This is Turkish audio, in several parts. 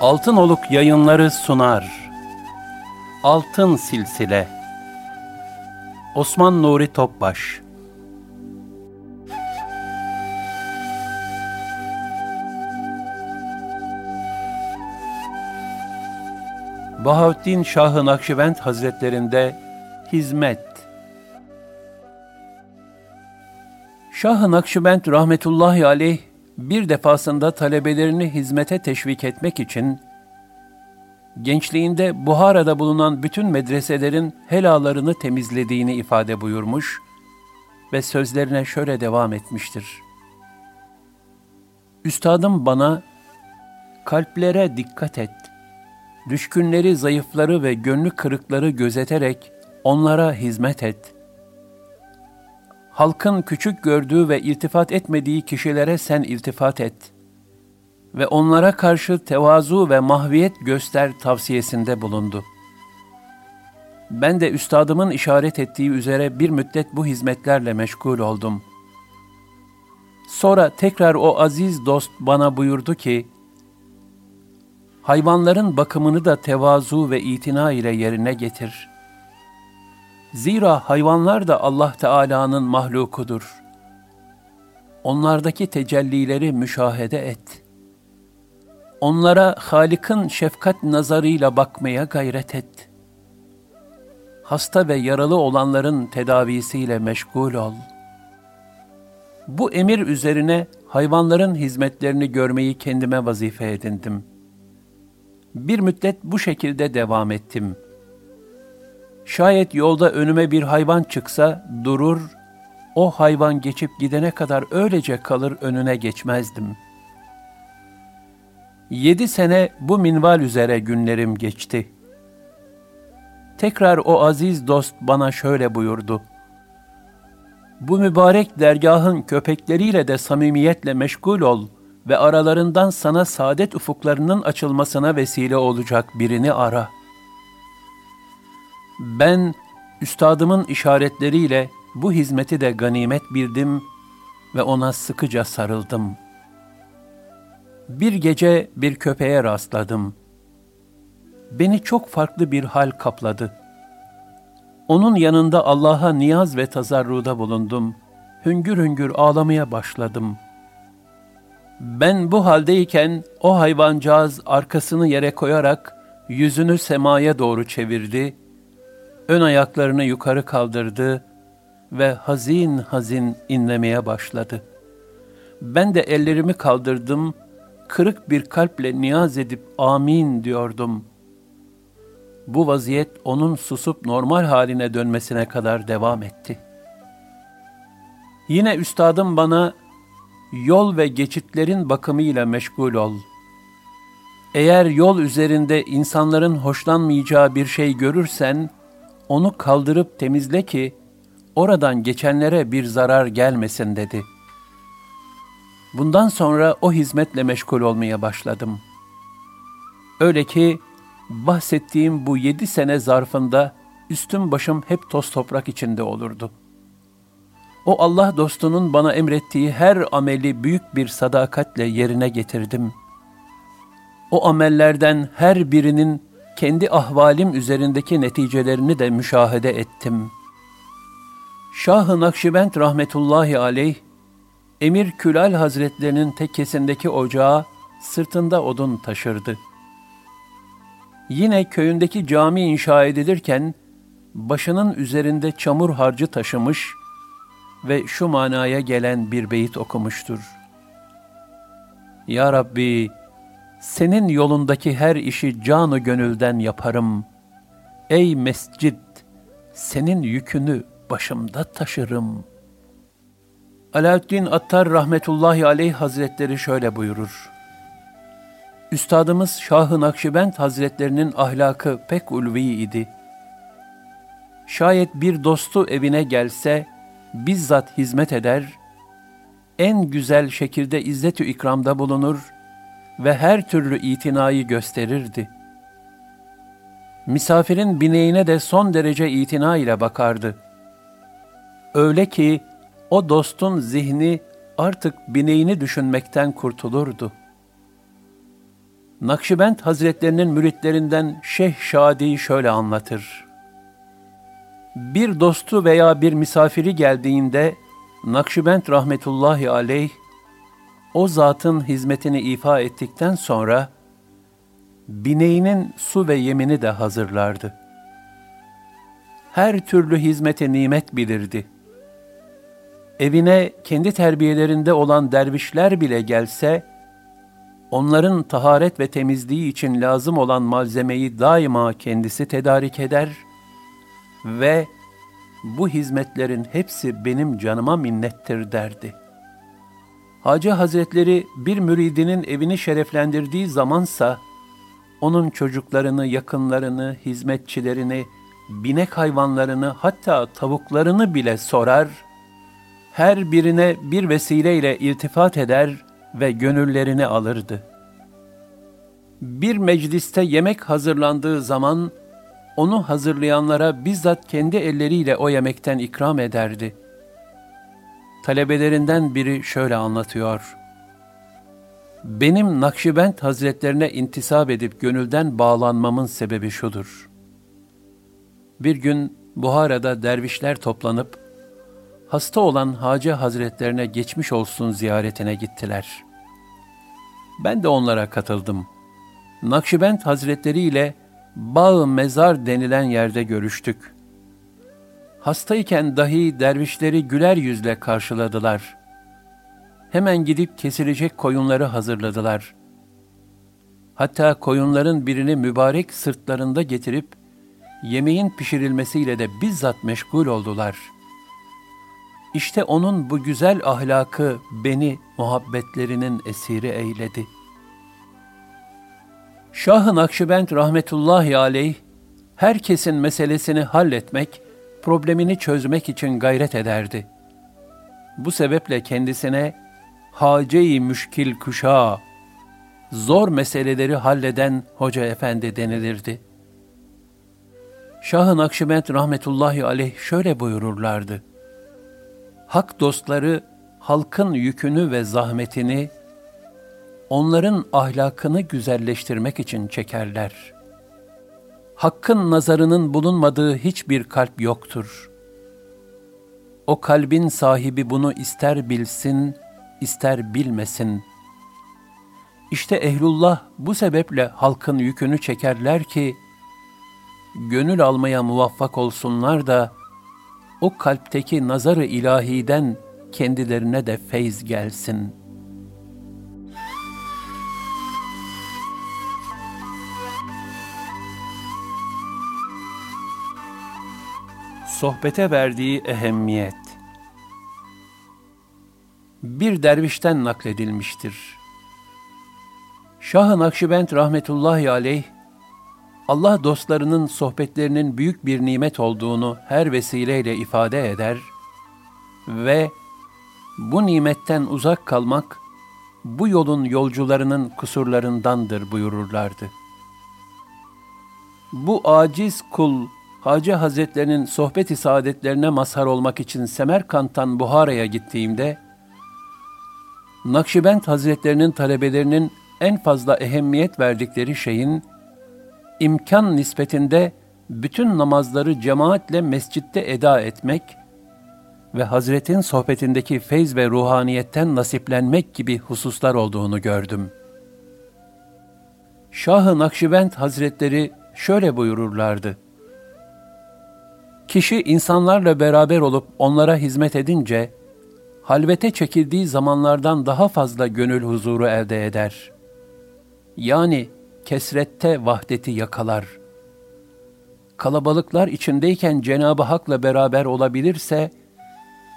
Altın Oluk yayınları sunar. Altın Silsile. Osman Nuri Topbaş. Bahattin Şah-ı Nakşibend Hazretlerinde Hizmet. Şah-ı Nakşibend rahmetullahi aleyh bir defasında talebelerini hizmete teşvik etmek için gençliğinde Buhara'da bulunan bütün medreselerin helalarını temizlediğini ifade buyurmuş ve sözlerine şöyle devam etmiştir. Üstadım bana kalplere dikkat et. Düşkünleri, zayıfları ve gönlü kırıkları gözeterek onlara hizmet et. Halkın küçük gördüğü ve iltifat etmediği kişilere sen iltifat et.'' ve onlara karşı tevazu ve mahviyet göster tavsiyesinde bulundu. Ben de üstadımın işaret ettiği üzere bir müddet bu hizmetlerle meşgul oldum. Sonra tekrar o aziz dost bana buyurdu ki, hayvanların bakımını da tevazu ve itina ile yerine getir. Zira hayvanlar da Allah Teala'nın mahlukudur. Onlardaki tecellileri müşahede et.'' Onlara Halik'in şefkat nazarıyla bakmaya gayret et. Hasta ve yaralı olanların tedavisiyle meşgul ol. Bu emir üzerine hayvanların hizmetlerini görmeyi kendime vazife edindim. Bir müddet bu şekilde devam ettim. Şayet yolda önüme bir hayvan çıksa durur, o hayvan geçip gidene kadar öylece kalır önüne geçmezdim.'' Yedi sene bu minval üzere günlerim geçti. Tekrar o aziz dost bana şöyle buyurdu. Bu mübarek dergahın köpekleriyle de samimiyetle meşgul ol ve aralarından sana saadet ufuklarının açılmasına vesile olacak birini ara. Ben, üstadımın işaretleriyle bu hizmeti de ganimet bildim ve ona sıkıca sarıldım.'' Bir gece bir köpeğe rastladım. Beni çok farklı bir hal kapladı. Onun yanında Allah'a niyaz ve tazarruda bulundum. Hüngür hüngür ağlamaya başladım. Ben bu haldeyken o hayvancağız arkasını yere koyarak yüzünü semaya doğru çevirdi, ön ayaklarını yukarı kaldırdı ve hazin hazin inlemeye başladı. Ben de ellerimi kaldırdım kırık bir kalple niyaz edip amin diyordum. Bu vaziyet onun susup normal haline dönmesine kadar devam etti. Yine üstadım bana yol ve geçitlerin bakımıyla meşgul ol. Eğer yol üzerinde insanların hoşlanmayacağı bir şey görürsen, onu kaldırıp temizle ki, oradan geçenlere bir zarar gelmesin dedi.'' Bundan sonra o hizmetle meşgul olmaya başladım. Öyle ki bahsettiğim bu yedi sene zarfında üstüm başım hep toz toprak içinde olurdu. O Allah dostunun bana emrettiği her ameli büyük bir sadakatle yerine getirdim. O amellerden her birinin kendi ahvalim üzerindeki neticelerini de müşahede ettim. Şah-ı Nakşibend rahmetullahi aleyh, Emir Külal Hazretlerinin tekkesindeki ocağa sırtında odun taşırdı. Yine köyündeki cami inşa edilirken başının üzerinde çamur harcı taşımış ve şu manaya gelen bir beyit okumuştur. Ya Rabbi, senin yolundaki her işi canı gönülden yaparım. Ey mescid, senin yükünü başımda taşırım. Alaaddin Attar rahmetullahi aleyh hazretleri şöyle buyurur. Üstadımız Şah-ı Nakşibend hazretlerinin ahlakı pek ulvi idi. Şayet bir dostu evine gelse, bizzat hizmet eder, en güzel şekilde izzet-ü ikramda bulunur ve her türlü itinayı gösterirdi. Misafirin bineğine de son derece itina ile bakardı. Öyle ki o dostun zihni artık bineğini düşünmekten kurtulurdu. Nakşibend Hazretlerinin müritlerinden Şeyh Şadi şöyle anlatır. Bir dostu veya bir misafiri geldiğinde Nakşibend rahmetullahi aleyh o zatın hizmetini ifa ettikten sonra bineğinin su ve yemini de hazırlardı. Her türlü hizmete nimet bilirdi. Evine kendi terbiyelerinde olan dervişler bile gelse, onların taharet ve temizliği için lazım olan malzemeyi daima kendisi tedarik eder ve bu hizmetlerin hepsi benim canıma minnettir derdi. Hacı Hazretleri bir müridinin evini şereflendirdiği zamansa, onun çocuklarını, yakınlarını, hizmetçilerini, binek hayvanlarını hatta tavuklarını bile sorar, her birine bir vesileyle iltifat eder ve gönüllerini alırdı. Bir mecliste yemek hazırlandığı zaman, onu hazırlayanlara bizzat kendi elleriyle o yemekten ikram ederdi. Talebelerinden biri şöyle anlatıyor. Benim Nakşibend Hazretlerine intisap edip gönülden bağlanmamın sebebi şudur. Bir gün Buhara'da dervişler toplanıp, hasta olan Hacı Hazretlerine geçmiş olsun ziyaretine gittiler. Ben de onlara katıldım. Nakşibend Hazretleri ile Bağ Mezar denilen yerde görüştük. Hastayken dahi dervişleri güler yüzle karşıladılar. Hemen gidip kesilecek koyunları hazırladılar. Hatta koyunların birini mübarek sırtlarında getirip yemeğin pişirilmesiyle de bizzat meşgul oldular. İşte onun bu güzel ahlakı beni muhabbetlerinin esiri eyledi. Şah-ı rahmetullahi aleyh, herkesin meselesini halletmek, problemini çözmek için gayret ederdi. Bu sebeple kendisine hace-i müşkil kuşa, zor meseleleri halleden hoca efendi denilirdi. Şah-ı rahmetullahi aleyh şöyle buyururlardı. Hak dostları halkın yükünü ve zahmetini onların ahlakını güzelleştirmek için çekerler. Hakkın nazarının bulunmadığı hiçbir kalp yoktur. O kalbin sahibi bunu ister bilsin, ister bilmesin. İşte ehlullah bu sebeple halkın yükünü çekerler ki, gönül almaya muvaffak olsunlar da, o kalpteki nazarı ilahiden kendilerine de feyz gelsin.'' Sohbete verdiği ehemmiyet Bir dervişten nakledilmiştir. Şah-ı Nakşibend rahmetullahi aleyh, Allah dostlarının sohbetlerinin büyük bir nimet olduğunu her vesileyle ifade eder ve bu nimetten uzak kalmak, bu yolun yolcularının kusurlarındandır buyururlardı. Bu aciz kul, Hacı Hazretlerinin sohbet-i saadetlerine mazhar olmak için Semerkant'tan Buhara'ya gittiğimde, Nakşibend Hazretlerinin talebelerinin en fazla ehemmiyet verdikleri şeyin, imkan nispetinde bütün namazları cemaatle mescitte eda etmek ve Hazretin sohbetindeki feyz ve ruhaniyetten nasiplenmek gibi hususlar olduğunu gördüm. Şah-ı Nakşibend Hazretleri şöyle buyururlardı. Kişi insanlarla beraber olup onlara hizmet edince, halvete çekildiği zamanlardan daha fazla gönül huzuru elde eder. Yani kesrette vahdeti yakalar. Kalabalıklar içindeyken Cenab-ı Hak'la beraber olabilirse,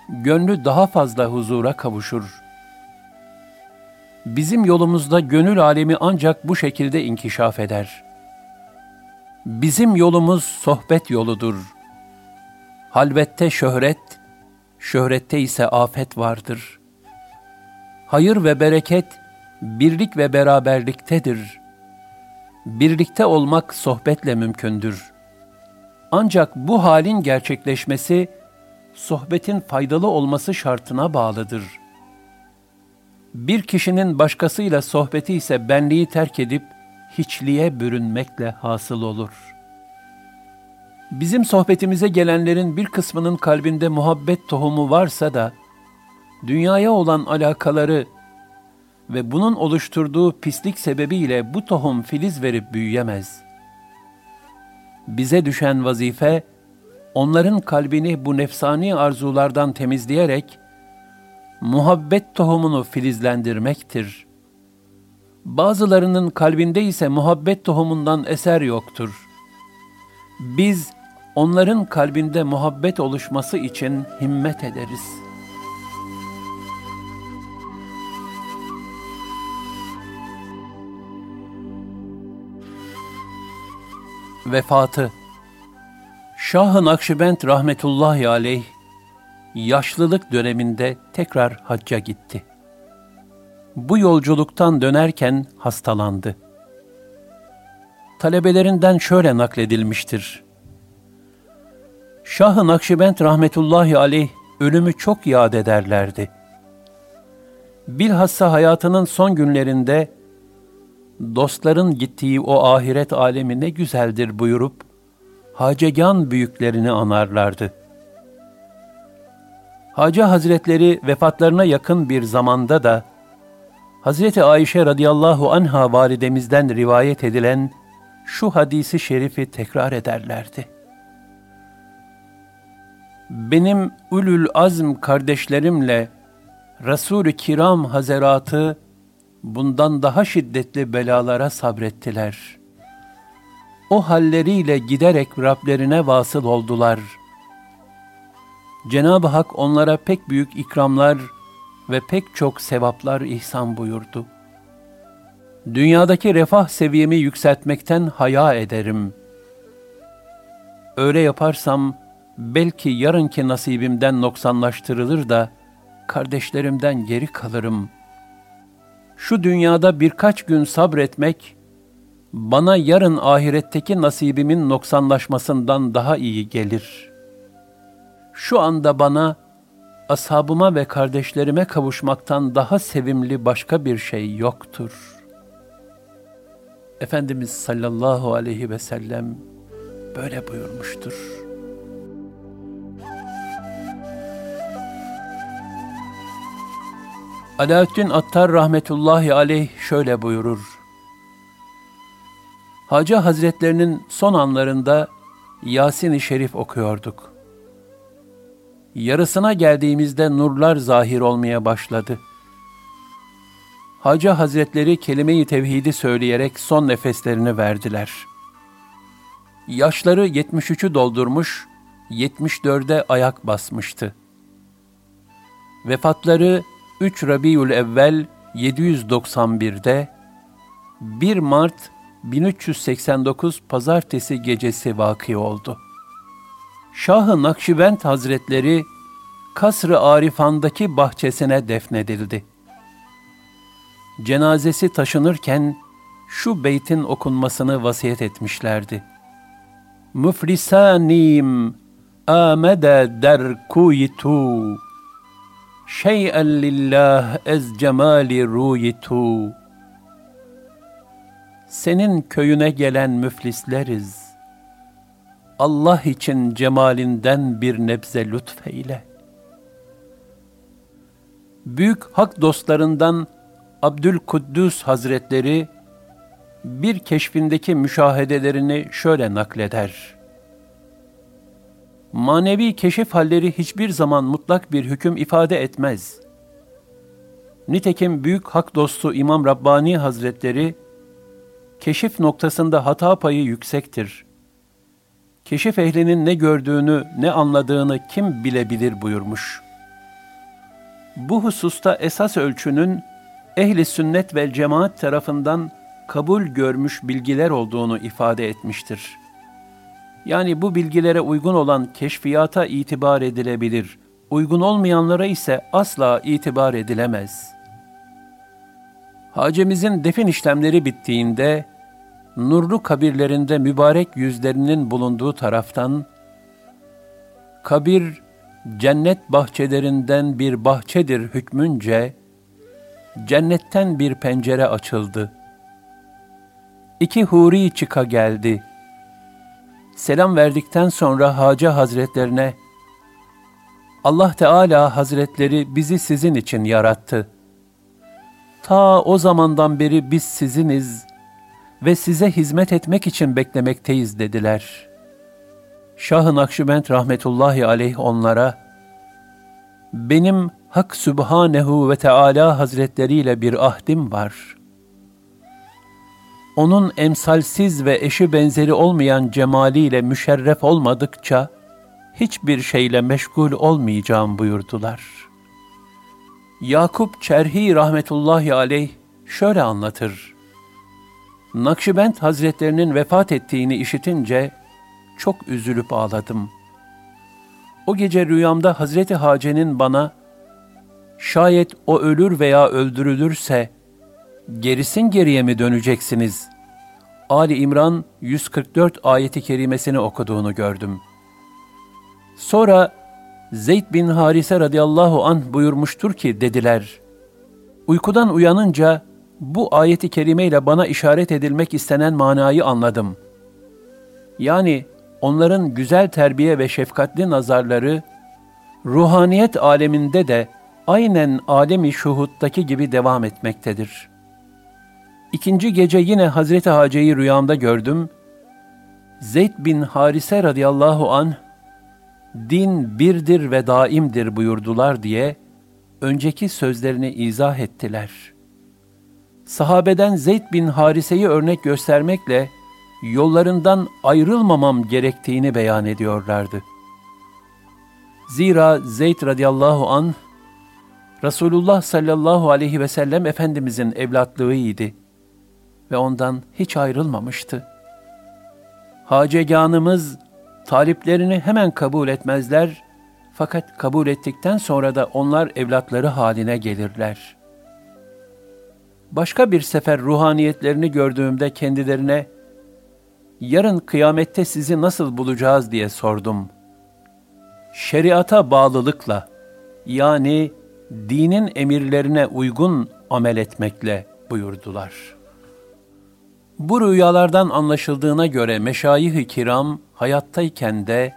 gönlü daha fazla huzura kavuşur. Bizim yolumuzda gönül alemi ancak bu şekilde inkişaf eder. Bizim yolumuz sohbet yoludur. Halvette şöhret, şöhrette ise afet vardır. Hayır ve bereket, birlik ve beraberliktedir. Birlikte olmak sohbetle mümkündür. Ancak bu halin gerçekleşmesi, sohbetin faydalı olması şartına bağlıdır. Bir kişinin başkasıyla sohbeti ise benliği terk edip hiçliğe bürünmekle hasıl olur. Bizim sohbetimize gelenlerin bir kısmının kalbinde muhabbet tohumu varsa da, dünyaya olan alakaları ve bunun oluşturduğu pislik sebebiyle bu tohum filiz verip büyüyemez. Bize düşen vazife, onların kalbini bu nefsani arzulardan temizleyerek, muhabbet tohumunu filizlendirmektir. Bazılarının kalbinde ise muhabbet tohumundan eser yoktur. Biz, onların kalbinde muhabbet oluşması için himmet ederiz. Vefatı Şah-ı Nakşibend rahmetullahi aleyh, yaşlılık döneminde tekrar hacca gitti. Bu yolculuktan dönerken hastalandı. Talebelerinden şöyle nakledilmiştir. Şah-ı Nakşibend rahmetullahi aleyh ölümü çok yad ederlerdi. Bilhassa hayatının son günlerinde dostların gittiği o ahiret alemi ne güzeldir buyurup hacegan büyüklerini anarlardı. Hacı Hazretleri vefatlarına yakın bir zamanda da Hazreti Ayşe radıyallahu anha validemizden rivayet edilen şu hadisi şerifi tekrar ederlerdi. Benim ulul azm kardeşlerimle Resul-i Kiram Hazeratı bundan daha şiddetli belalara sabrettiler. O halleriyle giderek Rablerine vasıl oldular. Cenab-ı Hak onlara pek büyük ikramlar ve pek çok sevaplar ihsan buyurdu. Dünyadaki refah seviyemi yükseltmekten haya ederim. Öyle yaparsam belki yarınki nasibimden noksanlaştırılır da kardeşlerimden geri kalırım. Şu dünyada birkaç gün sabretmek bana yarın ahiretteki nasibimin noksanlaşmasından daha iyi gelir. Şu anda bana ashabıma ve kardeşlerime kavuşmaktan daha sevimli başka bir şey yoktur. Efendimiz sallallahu aleyhi ve sellem böyle buyurmuştur. Alaaddin Attar rahmetullahi aleyh şöyle buyurur. Hacı Hazretlerinin son anlarında Yasin-i Şerif okuyorduk. Yarısına geldiğimizde nurlar zahir olmaya başladı. Hacı Hazretleri kelime-i tevhidi söyleyerek son nefeslerini verdiler. Yaşları 73'ü doldurmuş, 74'e ayak basmıştı. Vefatları 3 Rabiül Evvel 791'de 1 Mart 1389 pazartesi gecesi vakı oldu. Şah-ı Nakşibend Hazretleri Kasr-ı Arifan'daki bahçesine defnedildi. Cenazesi taşınırken şu beytin okunmasını vasiyet etmişlerdi. Müflisanim amede der kuyitu şey'en lillah ez cemali ruyitu senin köyüne gelen müflisleriz. Allah için cemalinden bir nebze lütfeyle. Büyük hak dostlarından Abdülkuddüs Hazretleri bir keşfindeki müşahedelerini şöyle nakleder. Manevi keşif halleri hiçbir zaman mutlak bir hüküm ifade etmez. Nitekim büyük hak dostu İmam Rabbani Hazretleri keşif noktasında hata payı yüksektir. Keşif ehlinin ne gördüğünü, ne anladığını kim bilebilir buyurmuş. Bu hususta esas ölçünün ehli sünnet ve cemaat tarafından kabul görmüş bilgiler olduğunu ifade etmiştir. Yani bu bilgilere uygun olan keşfiyata itibar edilebilir, uygun olmayanlara ise asla itibar edilemez. Hacemizin defin işlemleri bittiğinde, nurlu kabirlerinde mübarek yüzlerinin bulunduğu taraftan, kabir cennet bahçelerinden bir bahçedir hükmünce, cennetten bir pencere açıldı. İki huri çıka geldi. Selam verdikten sonra Hacı Hazretlerine, Allah Teala Hazretleri bizi sizin için yarattı. Ta o zamandan beri biz siziniz ve size hizmet etmek için beklemekteyiz dediler. Şah-ı Nakşibend rahmetullahi aleyh onlara, benim Hak Sübhanehu ve Teala Hazretleri ile bir ahdim var. Onun emsalsiz ve eşi benzeri olmayan cemaliyle müşerref olmadıkça, hiçbir şeyle meşgul olmayacağım buyurdular. Yakup Çerhi rahmetullahi aleyh şöyle anlatır. Nakşibend Hazretlerinin vefat ettiğini işitince çok üzülüp ağladım. O gece rüyamda Hazreti Hace'nin bana şayet o ölür veya öldürülürse gerisin geriye mi döneceksiniz? Ali İmran 144 ayeti kerimesini okuduğunu gördüm. Sonra Zeyd bin Harise radıyallahu an buyurmuştur ki dediler. Uykudan uyanınca bu ayeti kerimeyle bana işaret edilmek istenen manayı anladım. Yani onların güzel terbiye ve şefkatli nazarları ruhaniyet aleminde de aynen alemi şuhuttaki gibi devam etmektedir. İkinci gece yine Hazreti Hace'yi rüyamda gördüm. Zeyd bin Harise radıyallahu an din birdir ve daimdir buyurdular diye önceki sözlerini izah ettiler. Sahabeden Zeyd bin Harise'yi örnek göstermekle yollarından ayrılmamam gerektiğini beyan ediyorlardı. Zira Zeyd radıyallahu an Resulullah sallallahu aleyhi ve sellem Efendimizin evlatlığıydı ve ondan hiç ayrılmamıştı. Haceganımız taliplerini hemen kabul etmezler fakat kabul ettikten sonra da onlar evlatları haline gelirler. Başka bir sefer ruhaniyetlerini gördüğümde kendilerine yarın kıyamette sizi nasıl bulacağız diye sordum. Şeriata bağlılıkla yani dinin emirlerine uygun amel etmekle buyurdular. Bu rüyalardan anlaşıldığına göre meşayih-i kiram hayattayken de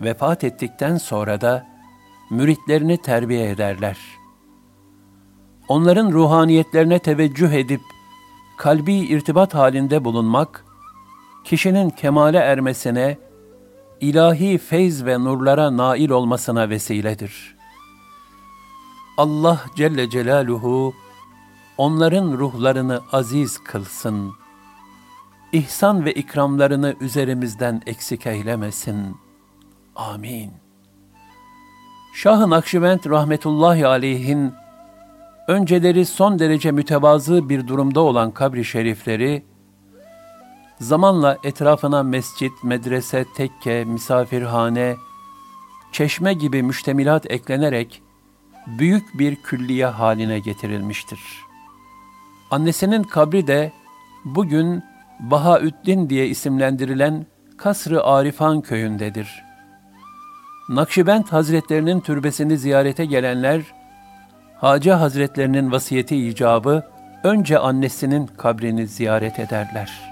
vefat ettikten sonra da müritlerini terbiye ederler. Onların ruhaniyetlerine teveccüh edip kalbi irtibat halinde bulunmak, kişinin kemale ermesine, ilahi feyz ve nurlara nail olmasına vesiledir. Allah Celle Celaluhu onların ruhlarını aziz kılsın. İhsan ve ikramlarını üzerimizden eksik eylemesin. Amin. Şah-ı Nakşibend rahmetullahi aleyhin önceleri son derece mütevazı bir durumda olan kabri şerifleri, zamanla etrafına mescit, medrese, tekke, misafirhane, çeşme gibi müştemilat eklenerek büyük bir külliye haline getirilmiştir. Annesinin kabri de bugün Bahaüddin diye isimlendirilen Kasrı Arifan köyündedir. Nakşibend Hazretlerinin türbesini ziyarete gelenler, Hacı Hazretlerinin vasiyeti icabı önce annesinin kabrini ziyaret ederler.''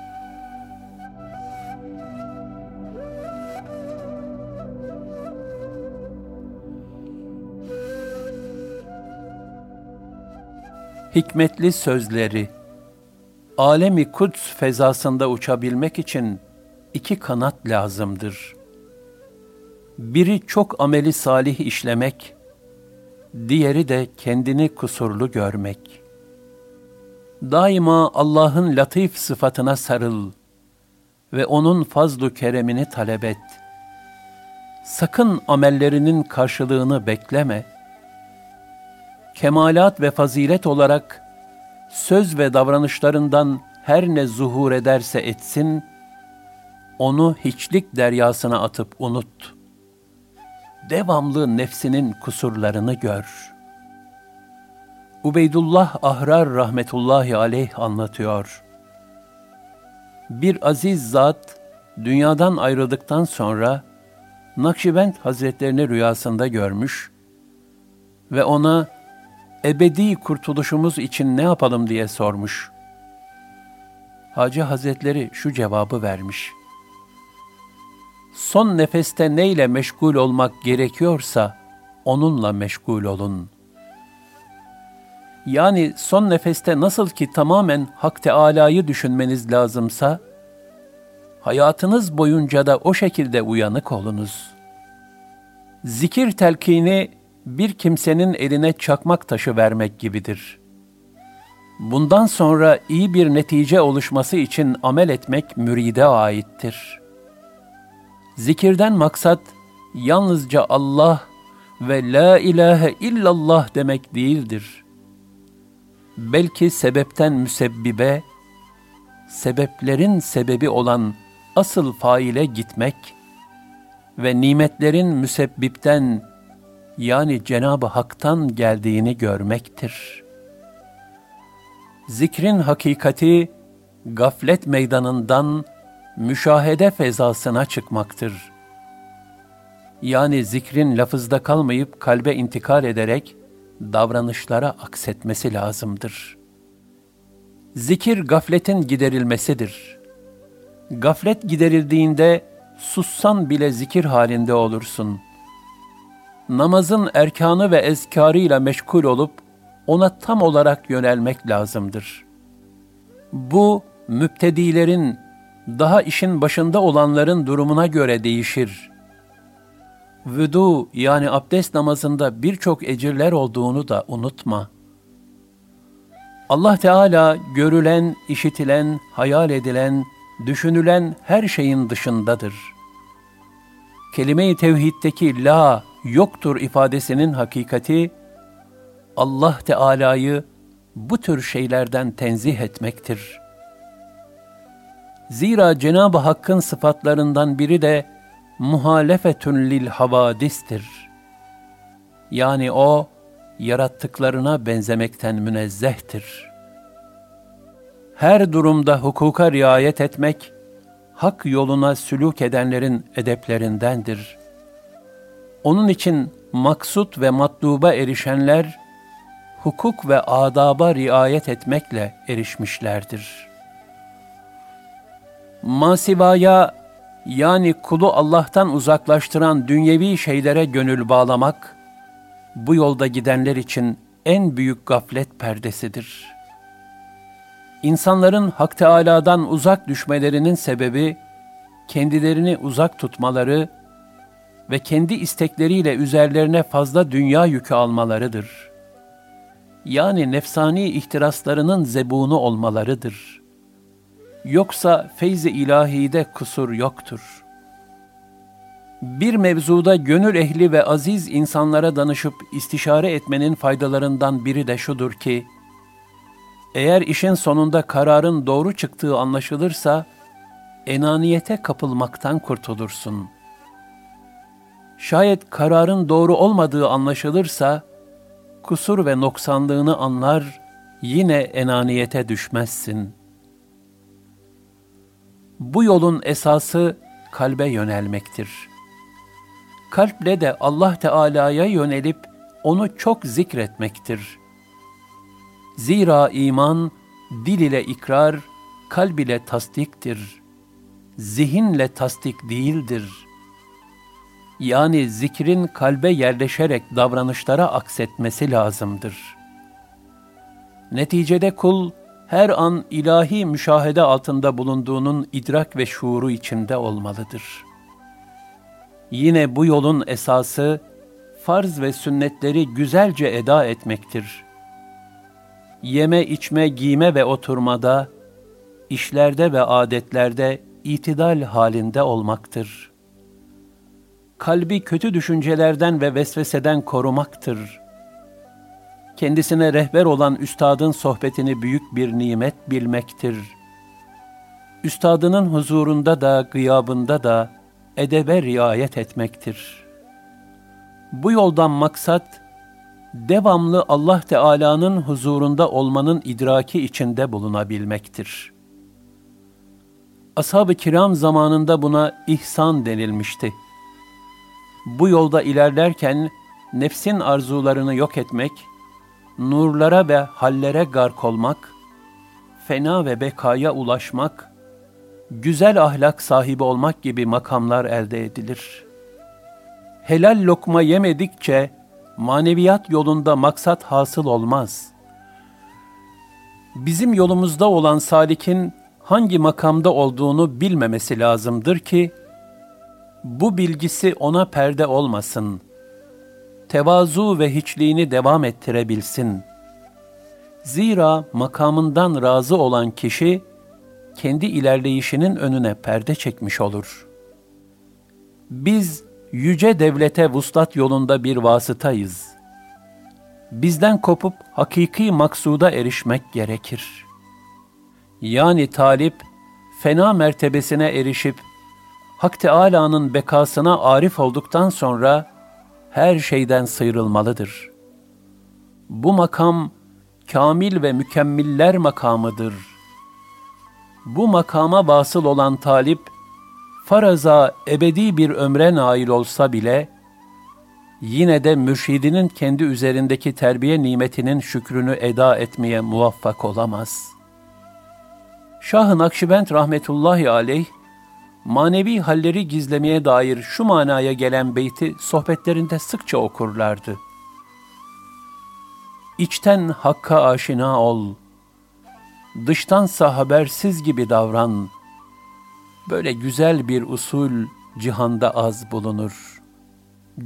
hikmetli sözleri, alemi kuds fezasında uçabilmek için iki kanat lazımdır. Biri çok ameli salih işlemek, diğeri de kendini kusurlu görmek. Daima Allah'ın latif sıfatına sarıl ve O'nun fazlu keremini talep et. Sakın amellerinin karşılığını bekleme. Kemalat ve fazilet olarak söz ve davranışlarından her ne zuhur ederse etsin, onu hiçlik deryasına atıp unut. Devamlı nefsinin kusurlarını gör. Ubeydullah Ahrar rahmetullahi aleyh anlatıyor. Bir aziz zat dünyadan ayrıldıktan sonra Nakşibend Hazretlerini rüyasında görmüş ve ona ebedi kurtuluşumuz için ne yapalım diye sormuş. Hacı Hazretleri şu cevabı vermiş. Son nefeste neyle meşgul olmak gerekiyorsa onunla meşgul olun. Yani son nefeste nasıl ki tamamen Hak Teâlâ'yı düşünmeniz lazımsa, hayatınız boyunca da o şekilde uyanık olunuz. Zikir telkini bir kimsenin eline çakmak taşı vermek gibidir. Bundan sonra iyi bir netice oluşması için amel etmek müride aittir. Zikirden maksat yalnızca Allah ve la ilahe illallah demek değildir. Belki sebepten müsebbibe, sebeplerin sebebi olan asıl faile gitmek ve nimetlerin müsebbipten yani Cenab-ı Hak'tan geldiğini görmektir. Zikrin hakikati gaflet meydanından müşahede fezasına çıkmaktır. Yani zikrin lafızda kalmayıp kalbe intikal ederek davranışlara aksetmesi lazımdır. Zikir gafletin giderilmesidir. Gaflet giderildiğinde sussan bile zikir halinde olursun. Namazın erkanı ve ezkarıyla meşgul olup ona tam olarak yönelmek lazımdır. Bu müptedilerin, daha işin başında olanların durumuna göre değişir. Vüdu yani abdest namazında birçok ecirler olduğunu da unutma. Allah Teala görülen, işitilen, hayal edilen, düşünülen her şeyin dışındadır. Kelime-i tevhiddeki la yoktur ifadesinin hakikati Allah Teala'yı bu tür şeylerden tenzih etmektir. Zira Cenab-ı Hakk'ın sıfatlarından biri de muhalefetün lil havadistir. Yani o, yarattıklarına benzemekten münezzehtir. Her durumda hukuka riayet etmek, hak yoluna sülük edenlerin edeplerindendir. Onun için maksut ve matluba erişenler, hukuk ve adaba riayet etmekle erişmişlerdir. Masivaya yani kulu Allah'tan uzaklaştıran dünyevi şeylere gönül bağlamak, bu yolda gidenler için en büyük gaflet perdesidir. İnsanların Hak Teâlâ'dan uzak düşmelerinin sebebi, kendilerini uzak tutmaları ve kendi istekleriyle üzerlerine fazla dünya yükü almalarıdır. Yani nefsani ihtiraslarının zebunu olmalarıdır. Yoksa feyz-i ilahide kusur yoktur. Bir mevzuda gönül ehli ve aziz insanlara danışıp istişare etmenin faydalarından biri de şudur ki, eğer işin sonunda kararın doğru çıktığı anlaşılırsa, enaniyete kapılmaktan kurtulursun.'' Şayet kararın doğru olmadığı anlaşılırsa, kusur ve noksanlığını anlar, yine enaniyete düşmezsin. Bu yolun esası kalbe yönelmektir. Kalple de Allah Teala'ya yönelip onu çok zikretmektir. Zira iman dil ile ikrar, kalb ile tasdiktir. Zihinle tasdik değildir.'' Yani zikrin kalbe yerleşerek davranışlara aksetmesi lazımdır. Neticede kul her an ilahi müşahede altında bulunduğunun idrak ve şuuru içinde olmalıdır. Yine bu yolun esası farz ve sünnetleri güzelce eda etmektir. yeme, içme, giyme ve oturmada, işlerde ve adetlerde itidal halinde olmaktır. Kalbi kötü düşüncelerden ve vesveseden korumaktır. Kendisine rehber olan üstadın sohbetini büyük bir nimet bilmektir. Üstadının huzurunda da gıyabında da edebe riayet etmektir. Bu yoldan maksat, devamlı Allah Teala'nın huzurunda olmanın idraki içinde bulunabilmektir. Ashab-ı kiram zamanında buna ihsan denilmişti. Bu yolda ilerlerken nefsin arzularını yok etmek, nurlara ve hallere gark olmak, fena ve bekaya ulaşmak, güzel ahlak sahibi olmak gibi makamlar elde edilir. Helal lokma yemedikçe maneviyat yolunda maksat hasıl olmaz. Bizim yolumuzda olan salikin hangi makamda olduğunu bilmemesi lazımdır ki, bu bilgisi ona perde olmasın. Tevazu ve hiçliğini devam ettirebilsin. Zira makamından razı olan kişi, kendi ilerleyişinin önüne perde çekmiş olur. Biz yüce devlete vuslat yolunda bir vasıtayız. Bizden kopup hakiki maksuda erişmek gerekir. Yani talip, fena mertebesine erişip, Hak Teâlâ'nın bekasına arif olduktan sonra, her şeyden sıyrılmalıdır. Bu makam, kamil ve mükemmiller makamıdır. Bu makama vasıl olan talip, faraza ebedi bir ömre nail olsa bile, yine de mürşidinin kendi üzerindeki terbiye nimetinin şükrünü eda etmeye muvaffak olamaz. Şah-ı Nakşibend rahmetullahi aleyh, manevi halleri gizlemeye dair şu manaya gelen beyti sohbetlerinde sıkça okurlardı. İçten hakka aşina ol, dıştansa habersiz gibi davran.'' Böyle güzel bir usul cihanda az bulunur.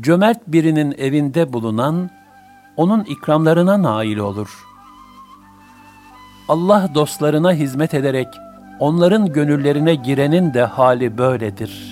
Cömert birinin evinde bulunan, onun ikramlarına nail olur. Allah dostlarına hizmet ederek onların gönüllerine girenin de hali böyledir.''